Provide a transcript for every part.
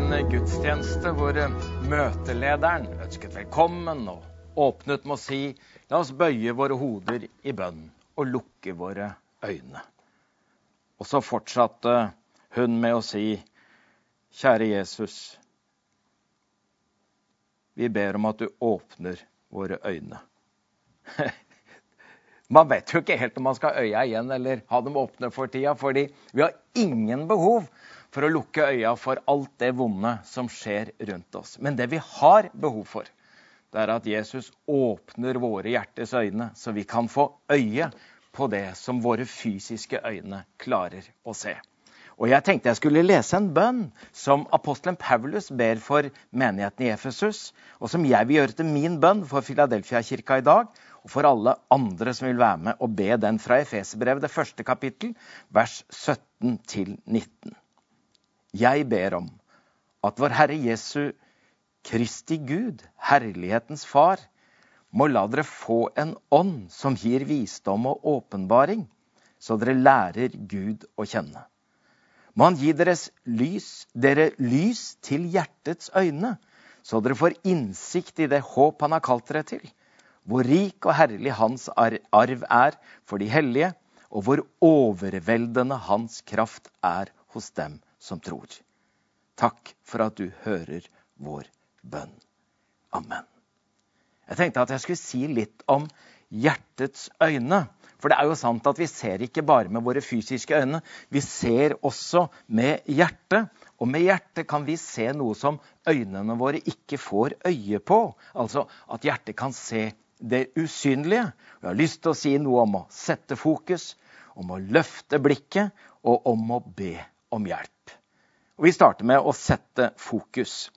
en gudstjeneste hvor møtelederen ønsket velkommen og åpnet med å si la oss bøye våre hoder i bønn og lukke våre øyne. Og så fortsatte hun med å si kjære Jesus, vi ber om at du åpner våre øyne. Man vet jo ikke helt om man skal ha øya igjen eller ha dem åpne for tida, fordi vi har ingen behov for å lukke øya for alt det vonde som skjer rundt oss. Men det vi har behov for, det er at Jesus åpner våre hjertes øyne, så vi kan få øye på det som våre fysiske øyne klarer å se. Og Jeg tenkte jeg skulle lese en bønn som apostelen Paulus ber for menigheten i Efesus, og som jeg vil gjøre til min bønn for Filadelfia-kirka i dag, og for alle andre som vil være med og be den fra Efeserbrevet, det første kapittel, vers 17 til 19. Jeg ber om at vår Herre Jesu Kristi Gud, herlighetens Far, må la dere få en ånd som gir visdom og åpenbaring, så dere lærer Gud å kjenne. Må Han gi deres lys, dere lys til hjertets øyne, så dere får innsikt i det håp Han har kalt dere til, hvor rik og herlig Hans arv er for de hellige, og hvor overveldende Hans kraft er hos dem som tror. Takk for at du hører vår bønn. Amen. Jeg tenkte at jeg skulle si litt om hjertets øyne. For det er jo sant at vi ser ikke bare med våre fysiske øyne, vi ser også med hjertet. Og med hjertet kan vi se noe som øynene våre ikke får øye på. Altså at hjertet kan se det usynlige. Jeg har lyst til å si noe om å sette fokus, om å løfte blikket og om å be om hjelp. Og Vi starter med å sette fokus.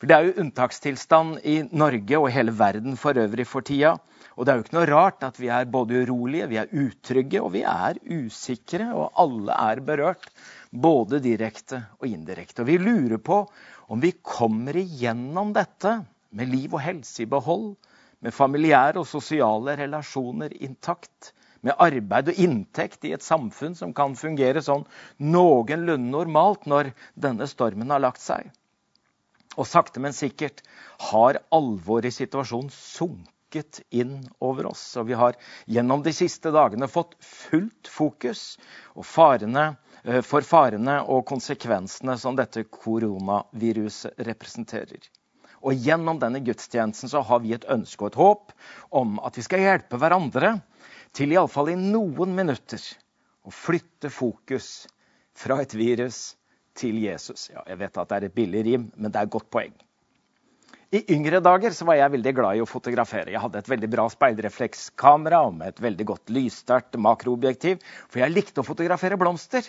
For Det er jo unntakstilstand i Norge og hele verden for øvrig for tida. Og det er jo ikke noe rart at vi er både urolige, vi er utrygge og vi er usikre. Og alle er berørt, både direkte og indirekte. Og vi lurer på om vi kommer igjennom dette med liv og helse i behold, med familiære og sosiale relasjoner intakt, med arbeid og inntekt i et samfunn som kan fungere sånn noenlunde normalt når denne stormen har lagt seg. Og sakte, men sikkert har alvoret i situasjonen sunket inn over oss. Og vi har gjennom de siste dagene fått fullt fokus farene, eh, for farene og konsekvensene som dette koronaviruset representerer. Og gjennom denne gudstjenesten så har vi et ønske og et håp om at vi skal hjelpe hverandre til iallfall i noen minutter å flytte fokus fra et virus til Jesus. Ja, jeg vet at det er et billig rim, men det er et godt poeng. I yngre dager så var jeg veldig glad i å fotografere. Jeg hadde et veldig bra speilreflekskamera med et veldig godt lyssterkt makroobjektiv. For jeg likte å fotografere blomster.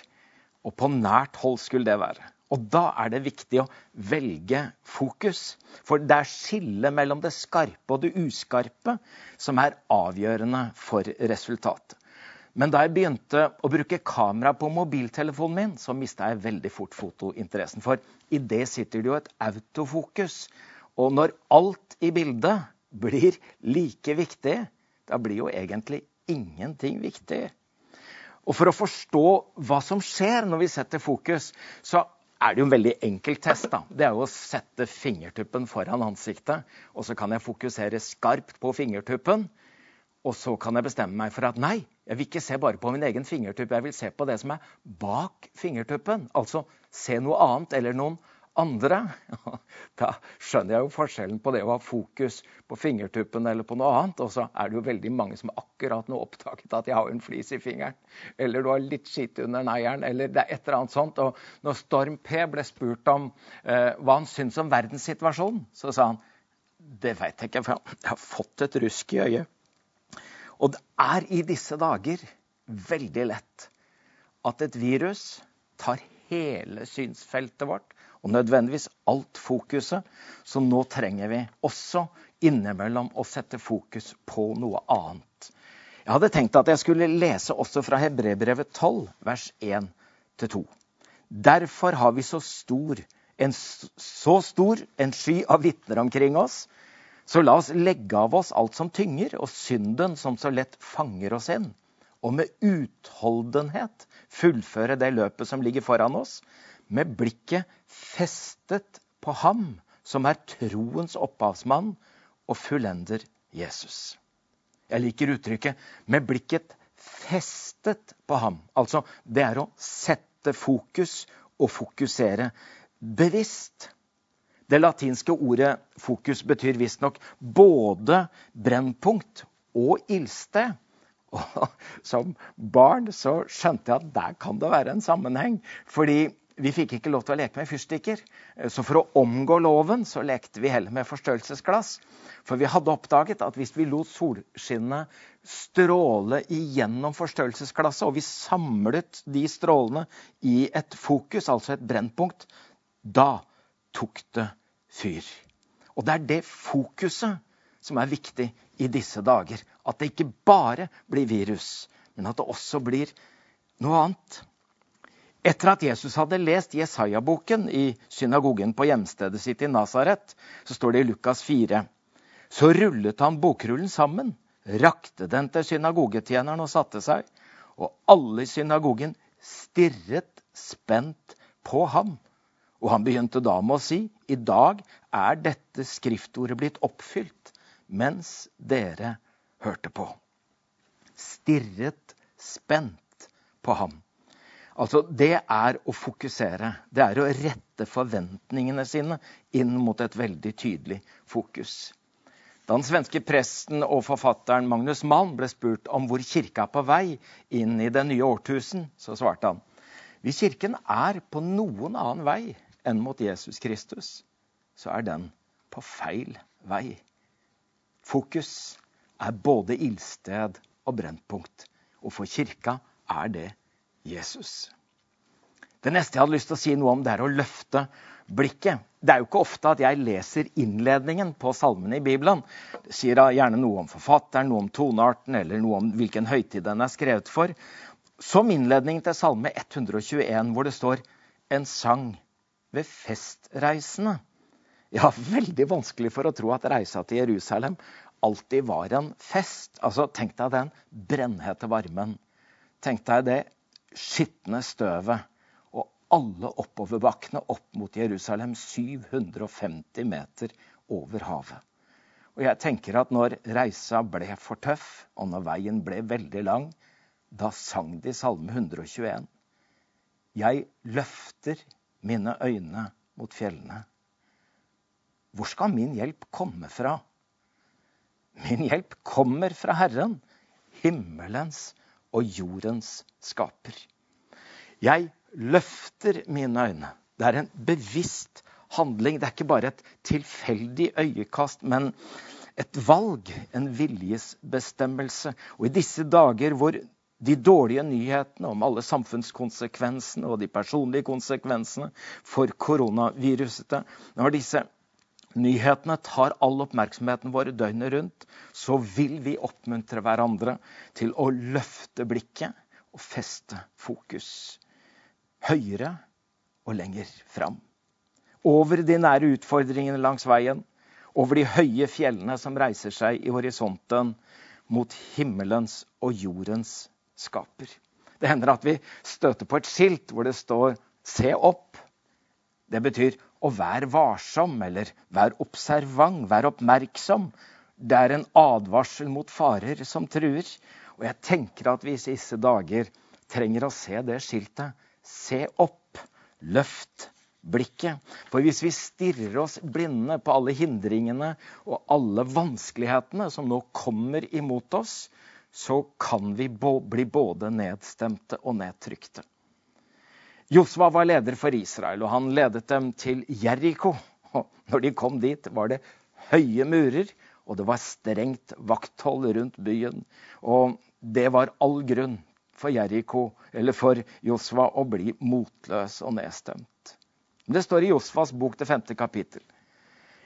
Og på nært hold skulle det være. Og da er det viktig å velge fokus. For det er skillet mellom det skarpe og det uskarpe som er avgjørende for resultatet. Men da jeg begynte å bruke kamera på mobiltelefonen min, så mista jeg veldig fort fotointeressen. For i det sitter det jo et autofokus. Og når alt i bildet blir like viktig, da blir jo egentlig ingenting viktig. Og for å forstå hva som skjer når vi setter fokus, så er det jo en veldig enkel test. da. Det er jo å sette fingertuppen foran ansiktet, og så kan jeg fokusere skarpt på fingertuppen. Og så kan jeg bestemme meg for at nei, jeg vil ikke se bare på min egen fingertupp. Jeg vil se på det som er bak fingertuppen. Altså se noe annet eller noen andre. Da skjønner jeg jo forskjellen på det å ha fokus på fingertuppen eller på noe annet. Og så er det jo veldig mange som akkurat nå oppdaget at jeg har en flis i fingeren. Eller du har litt skitt under neieren, eller det er et eller annet sånt. Og når Storm P ble spurt om eh, hva han syntes om verdenssituasjonen, så sa han det veit jeg ikke, for jeg har fått et rusk i øyet. Og det er i disse dager veldig lett at et virus tar hele synsfeltet vårt og nødvendigvis alt fokuset. Så nå trenger vi også innimellom å sette fokus på noe annet. Jeg hadde tenkt at jeg skulle lese også fra Hebrebrevet 12, vers 1-2. Derfor har vi så stor, en, så stor en sky av vitner omkring oss. Så la oss legge av oss alt som tynger, og synden som så lett fanger oss inn. Og med utholdenhet fullføre det løpet som ligger foran oss, med blikket festet på ham som er troens opphavsmann og fullender Jesus. Jeg liker uttrykket 'med blikket festet på ham'. Altså, det er å sette fokus og fokusere bevisst. Det latinske ordet 'fokus' betyr visstnok både brennpunkt og ildsted. Og som barn så skjønte jeg at der kan det være en sammenheng. Fordi vi fikk ikke lov til å leke med fyrstikker. Så for å omgå loven så lekte vi heller med forstørrelsesglass. For vi hadde oppdaget at hvis vi lot solskinnet stråle igjennom forstørrelsesglasset, og vi samlet de strålene i et fokus, altså et brennpunkt, da tok det fyr. Og det er det fokuset som er viktig i disse dager. At det ikke bare blir virus, men at det også blir noe annet. Etter at Jesus hadde lest Jesaja-boken i synagogen på hjemstedet sitt i Nasaret, så står det i Lukas 4. Så rullet han bokrullen sammen, rakte den til synagogetjeneren og satte seg. Og alle i synagogen stirret spent på ham. Og han begynte da med å si, i dag er dette skriftordet blitt oppfylt mens dere hørte på. Stirret spent på ham. Altså, Det er å fokusere. Det er å rette forventningene sine inn mot et veldig tydelig fokus. Da den svenske presten og forfatteren Magnus Malm ble spurt om hvor kirka er på vei inn i det nye årtusen, så svarte han hvis kirken er på noen annen vei enn mot Jesus Kristus, så er den på feil vei. Fokus er både ildsted og brennpunkt. Og for kirka er det Jesus. Det neste jeg hadde lyst til å si noe om, det er å løfte blikket. Det er jo ikke ofte at jeg leser innledningen på salmene i Bibelen. Det sier gjerne noe om forfatteren, noe om tonearten eller noe om hvilken høytid den er skrevet for. Som innledning til salme 121, hvor det står 'En sang ved festreisende'. Jeg har veldig vanskelig for å tro at reisa til Jerusalem alltid var en fest. Altså, Tenk deg den brennhete varmen. Tenk deg det skitne støvet. Og alle oppoverbakkene opp mot Jerusalem, 750 meter over havet. Og jeg tenker at når reisa ble for tøff, og når veien ble veldig lang, da sang de Salme 121. Jeg løfter mine øyne mot fjellene. Hvor skal min hjelp komme fra? Min hjelp kommer fra Herren, himmelens og jordens skaper. Jeg løfter mine øyne. Det er en bevisst handling. Det er ikke bare et tilfeldig øyekast, men et valg, en viljesbestemmelse. Og i disse dager hvor de dårlige nyhetene om alle samfunnskonsekvensene og de personlige konsekvensene for koronaviruset, når disse nyhetene tar all oppmerksomheten vår døgnet rundt, så vil vi oppmuntre hverandre til å løfte blikket og feste fokus høyere og lenger fram. Over de nære utfordringene langs veien, over de høye fjellene som reiser seg i horisonten mot himmelens og jordens skaper. Det hender at vi støter på et skilt hvor det står 'Se opp'. Det betyr å være varsom, eller vær observant, vær oppmerksom. Det er en advarsel mot farer som truer. Og jeg tenker at vi i disse dager trenger å se det skiltet. Se opp, løft blikket. For hvis vi stirrer oss blinde på alle hindringene og alle vanskelighetene som nå kommer imot oss, så kan vi bli både nedstemte og nedtrykte. Josva var leder for Israel, og han ledet dem til Jeriko. Når de kom dit, var det høye murer, og det var strengt vakthold rundt byen. Og det var all grunn for Jeriko, eller for Josva, å bli motløs og nedstemt. Det står i Josvas bok til femte kapittel.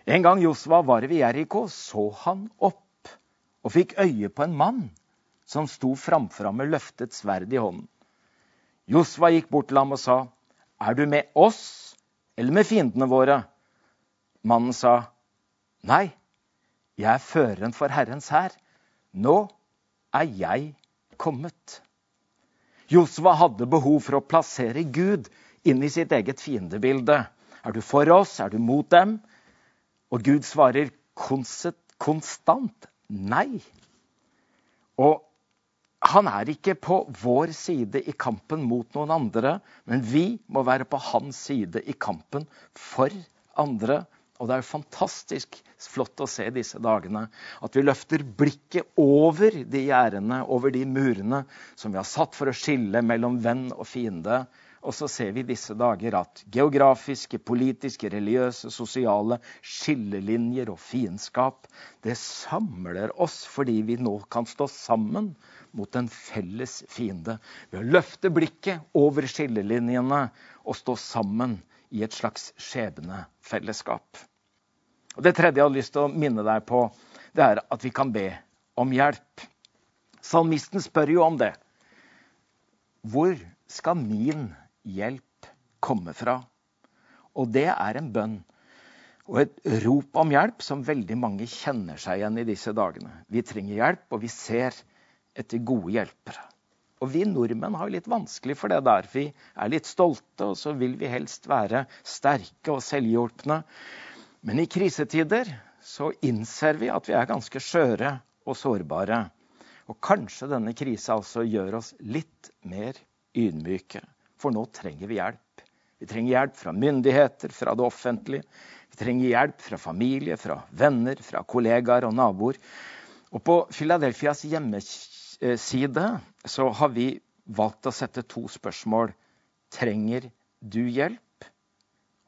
En gang Josva var ved Jeriko, så han opp og fikk øye på en mann som sto framfor ham med løftet sverd i hånden. Josva gikk bort til ham og sa, 'Er du med oss eller med fiendene våre?' Mannen sa, 'Nei, jeg er føreren for Herrens hær. Nå er jeg kommet.' Josva hadde behov for å plassere Gud inn i sitt eget fiendebilde. Er du for oss? Er du mot dem? Og Gud svarer konstant nei. Og han er ikke på vår side i kampen mot noen andre, men vi må være på hans side i kampen for andre. Og det er jo fantastisk flott å se disse dagene at vi løfter blikket over de gjerdene, over de murene som vi har satt for å skille mellom venn og fiende. Og så ser vi disse dager at geografiske, politiske, religiøse, sosiale skillelinjer og fiendskap det samler oss fordi vi nå kan stå sammen mot en felles fiende. Ved å løfte blikket over skillelinjene og stå sammen i et slags skjebnefellesskap. Og Det tredje jeg har lyst til å minne deg på, det er at vi kan be om hjelp. Salmisten spør jo om det. Hvor skal min hjelp komme fra? Og det er en bønn og et rop om hjelp som veldig mange kjenner seg igjen i disse dagene. Vi trenger hjelp, og vi ser etter gode hjelpere. Og vi nordmenn har litt vanskelig for det der. Vi er litt stolte, og så vil vi helst være sterke og selvhjulpne. Men i krisetider så innser vi at vi er ganske skjøre og sårbare. Og kanskje denne krisa altså gjør oss litt mer ydmyke. For nå trenger vi hjelp. Vi trenger hjelp fra myndigheter, fra det offentlige. Vi trenger hjelp fra familie, fra venner, fra kollegaer og naboer. Og på Philadelphias hjemmeside så har vi valgt å sette to spørsmål. Trenger du hjelp?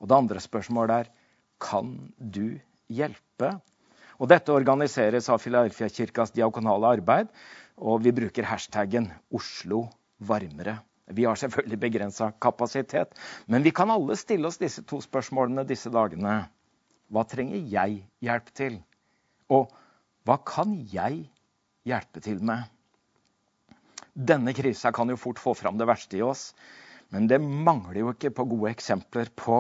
Og det andre spørsmålet er kan du hjelpe? Og dette organiseres av Philadelphia-kirkas diakonale arbeid, og vi bruker hashtaggen 'Oslo varmere'. Vi har selvfølgelig begrensa kapasitet, men vi kan alle stille oss disse to spørsmålene disse dagene. Hva trenger jeg hjelp til? Og hva kan jeg hjelpe til med? Denne krisa kan jo fort få fram det verste i oss, men det mangler jo ikke på gode eksempler på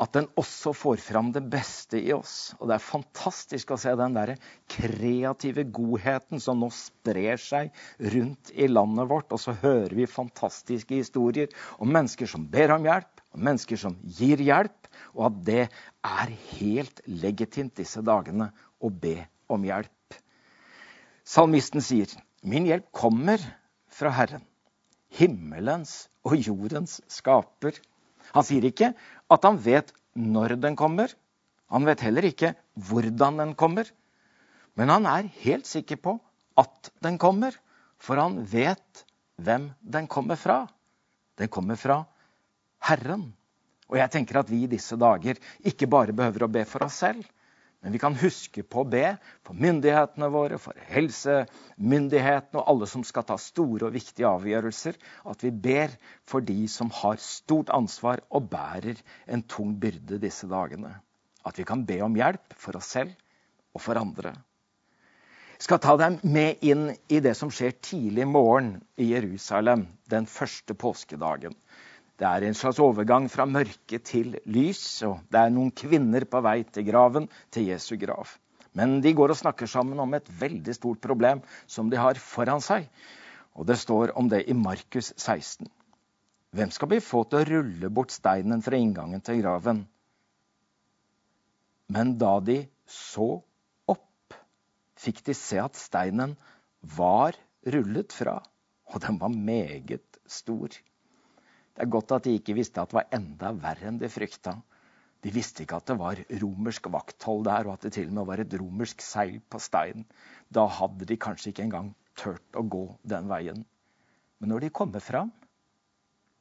at den også får fram det beste i oss. Og det er fantastisk å se den der kreative godheten som nå sprer seg rundt i landet vårt. Og så hører vi fantastiske historier om mennesker som ber om hjelp, om mennesker som gir hjelp, og at det er helt legitimt disse dagene å be om hjelp. Salmisten sier, 'Min hjelp kommer fra Herren, himmelens og jordens skaper'. Han sier ikke at han vet når den kommer. Han vet heller ikke hvordan den kommer. Men han er helt sikker på at den kommer, for han vet hvem den kommer fra. Den kommer fra Herren. Og jeg tenker at vi i disse dager ikke bare behøver å be for oss selv, men vi kan huske på å be for myndighetene våre, for helsemyndighetene og alle som skal ta store og viktige avgjørelser. At vi ber for de som har stort ansvar og bærer en tung byrde disse dagene. At vi kan be om hjelp for oss selv og for andre. Jeg skal ta dem med inn i det som skjer tidlig morgen i Jerusalem den første påskedagen. Det er en slags overgang fra mørke til lys, og det er noen kvinner på vei til graven, til Jesu grav. Men de går og snakker sammen om et veldig stort problem som de har foran seg. Og det står om det i Markus 16. Hvem skal vi få til å rulle bort steinen fra inngangen til graven? Men da de så opp, fikk de se at steinen var rullet fra, og den var meget stor. Det er godt at de ikke visste at det var enda verre enn de frykta. De visste ikke at det var romersk vakthold der, og at det til og med var et romersk seil på steinen. Da hadde de kanskje ikke engang turt å gå den veien. Men når de kommer fram,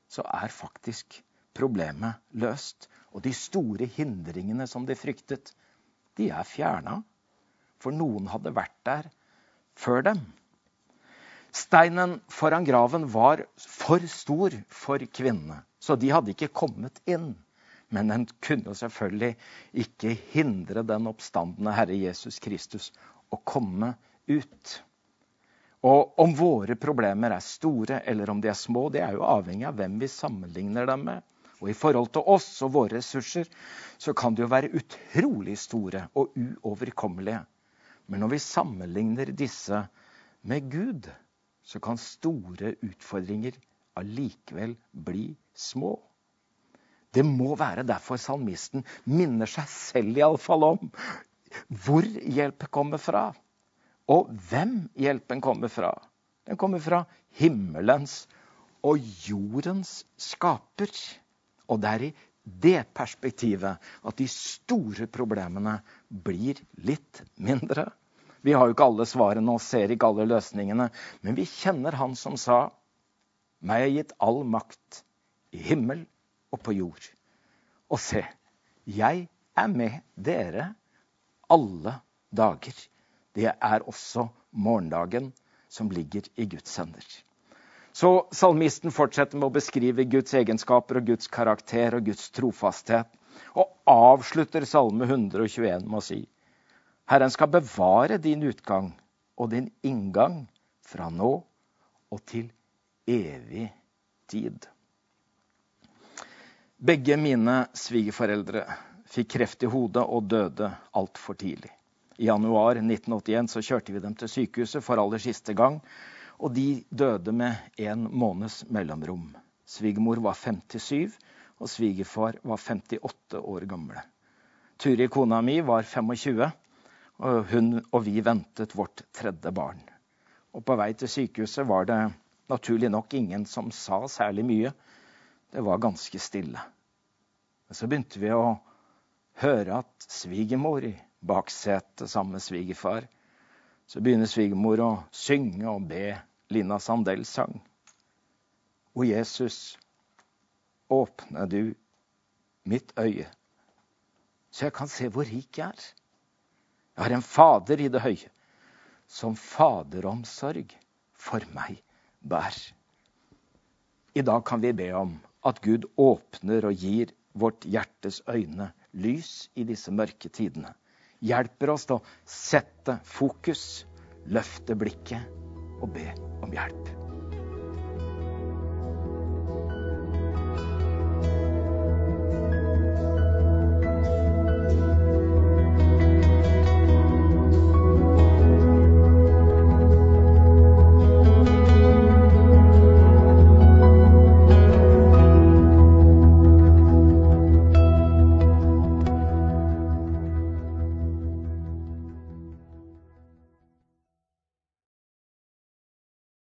så er faktisk problemet løst. Og de store hindringene som de fryktet, de er fjerna. For noen hadde vært der før dem. Steinen foran graven var for stor for kvinnene, så de hadde ikke kommet inn. Men den kunne selvfølgelig ikke hindre den oppstandende Herre Jesus Kristus å komme ut. Og om våre problemer er store eller om de er små, det er jo avhengig av hvem vi sammenligner dem med. Og i forhold til oss og våre ressurser så kan de jo være utrolig store og uoverkommelige. Men når vi sammenligner disse med Gud, så kan store utfordringer allikevel bli små. Det må være derfor salmisten minner seg selv iallfall om hvor hjelp kommer fra. Og hvem hjelpen kommer fra. Den kommer fra himmelens og jordens skaper. Og det er i det perspektivet at de store problemene blir litt mindre. Vi har jo ikke alle svarene og ser ikke alle løsningene, men vi kjenner han som sa meg er gitt all makt i himmel og på jord. Og se, jeg er med dere alle dager. Det er også morgendagen som ligger i Guds hender. Så salmisten fortsetter med å beskrive Guds egenskaper og Guds karakter og Guds trofasthet, og avslutter Salme 121 med å si Herren skal bevare din utgang og din inngang fra nå og til evig tid. Begge mine svigerforeldre fikk kreft i hodet og døde altfor tidlig. I januar 1981 så kjørte vi dem til sykehuset for aller siste gang. Og de døde med en måneds mellomrom. Svigermor var 57, og svigerfar var 58 år gamle. Turi, kona mi, var 25, og hun og vi ventet vårt tredje barn. Og på vei til sykehuset var det naturlig nok ingen som sa særlig mye. Det var ganske stille. Men så begynte vi å høre at svigermor i baksetet sammen med svigerfar så begynner svigermor å synge og be Lina Sandels sang. O Jesus, åpne du mitt øye, så jeg kan se hvor rik jeg er. Jeg har en Fader i det høye, som faderomsorg for meg bær. I dag kan vi be om at Gud åpner og gir vårt hjertes øyne lys i disse mørke tidene hjelper oss til å sette fokus, løfte blikket og be om hjelp.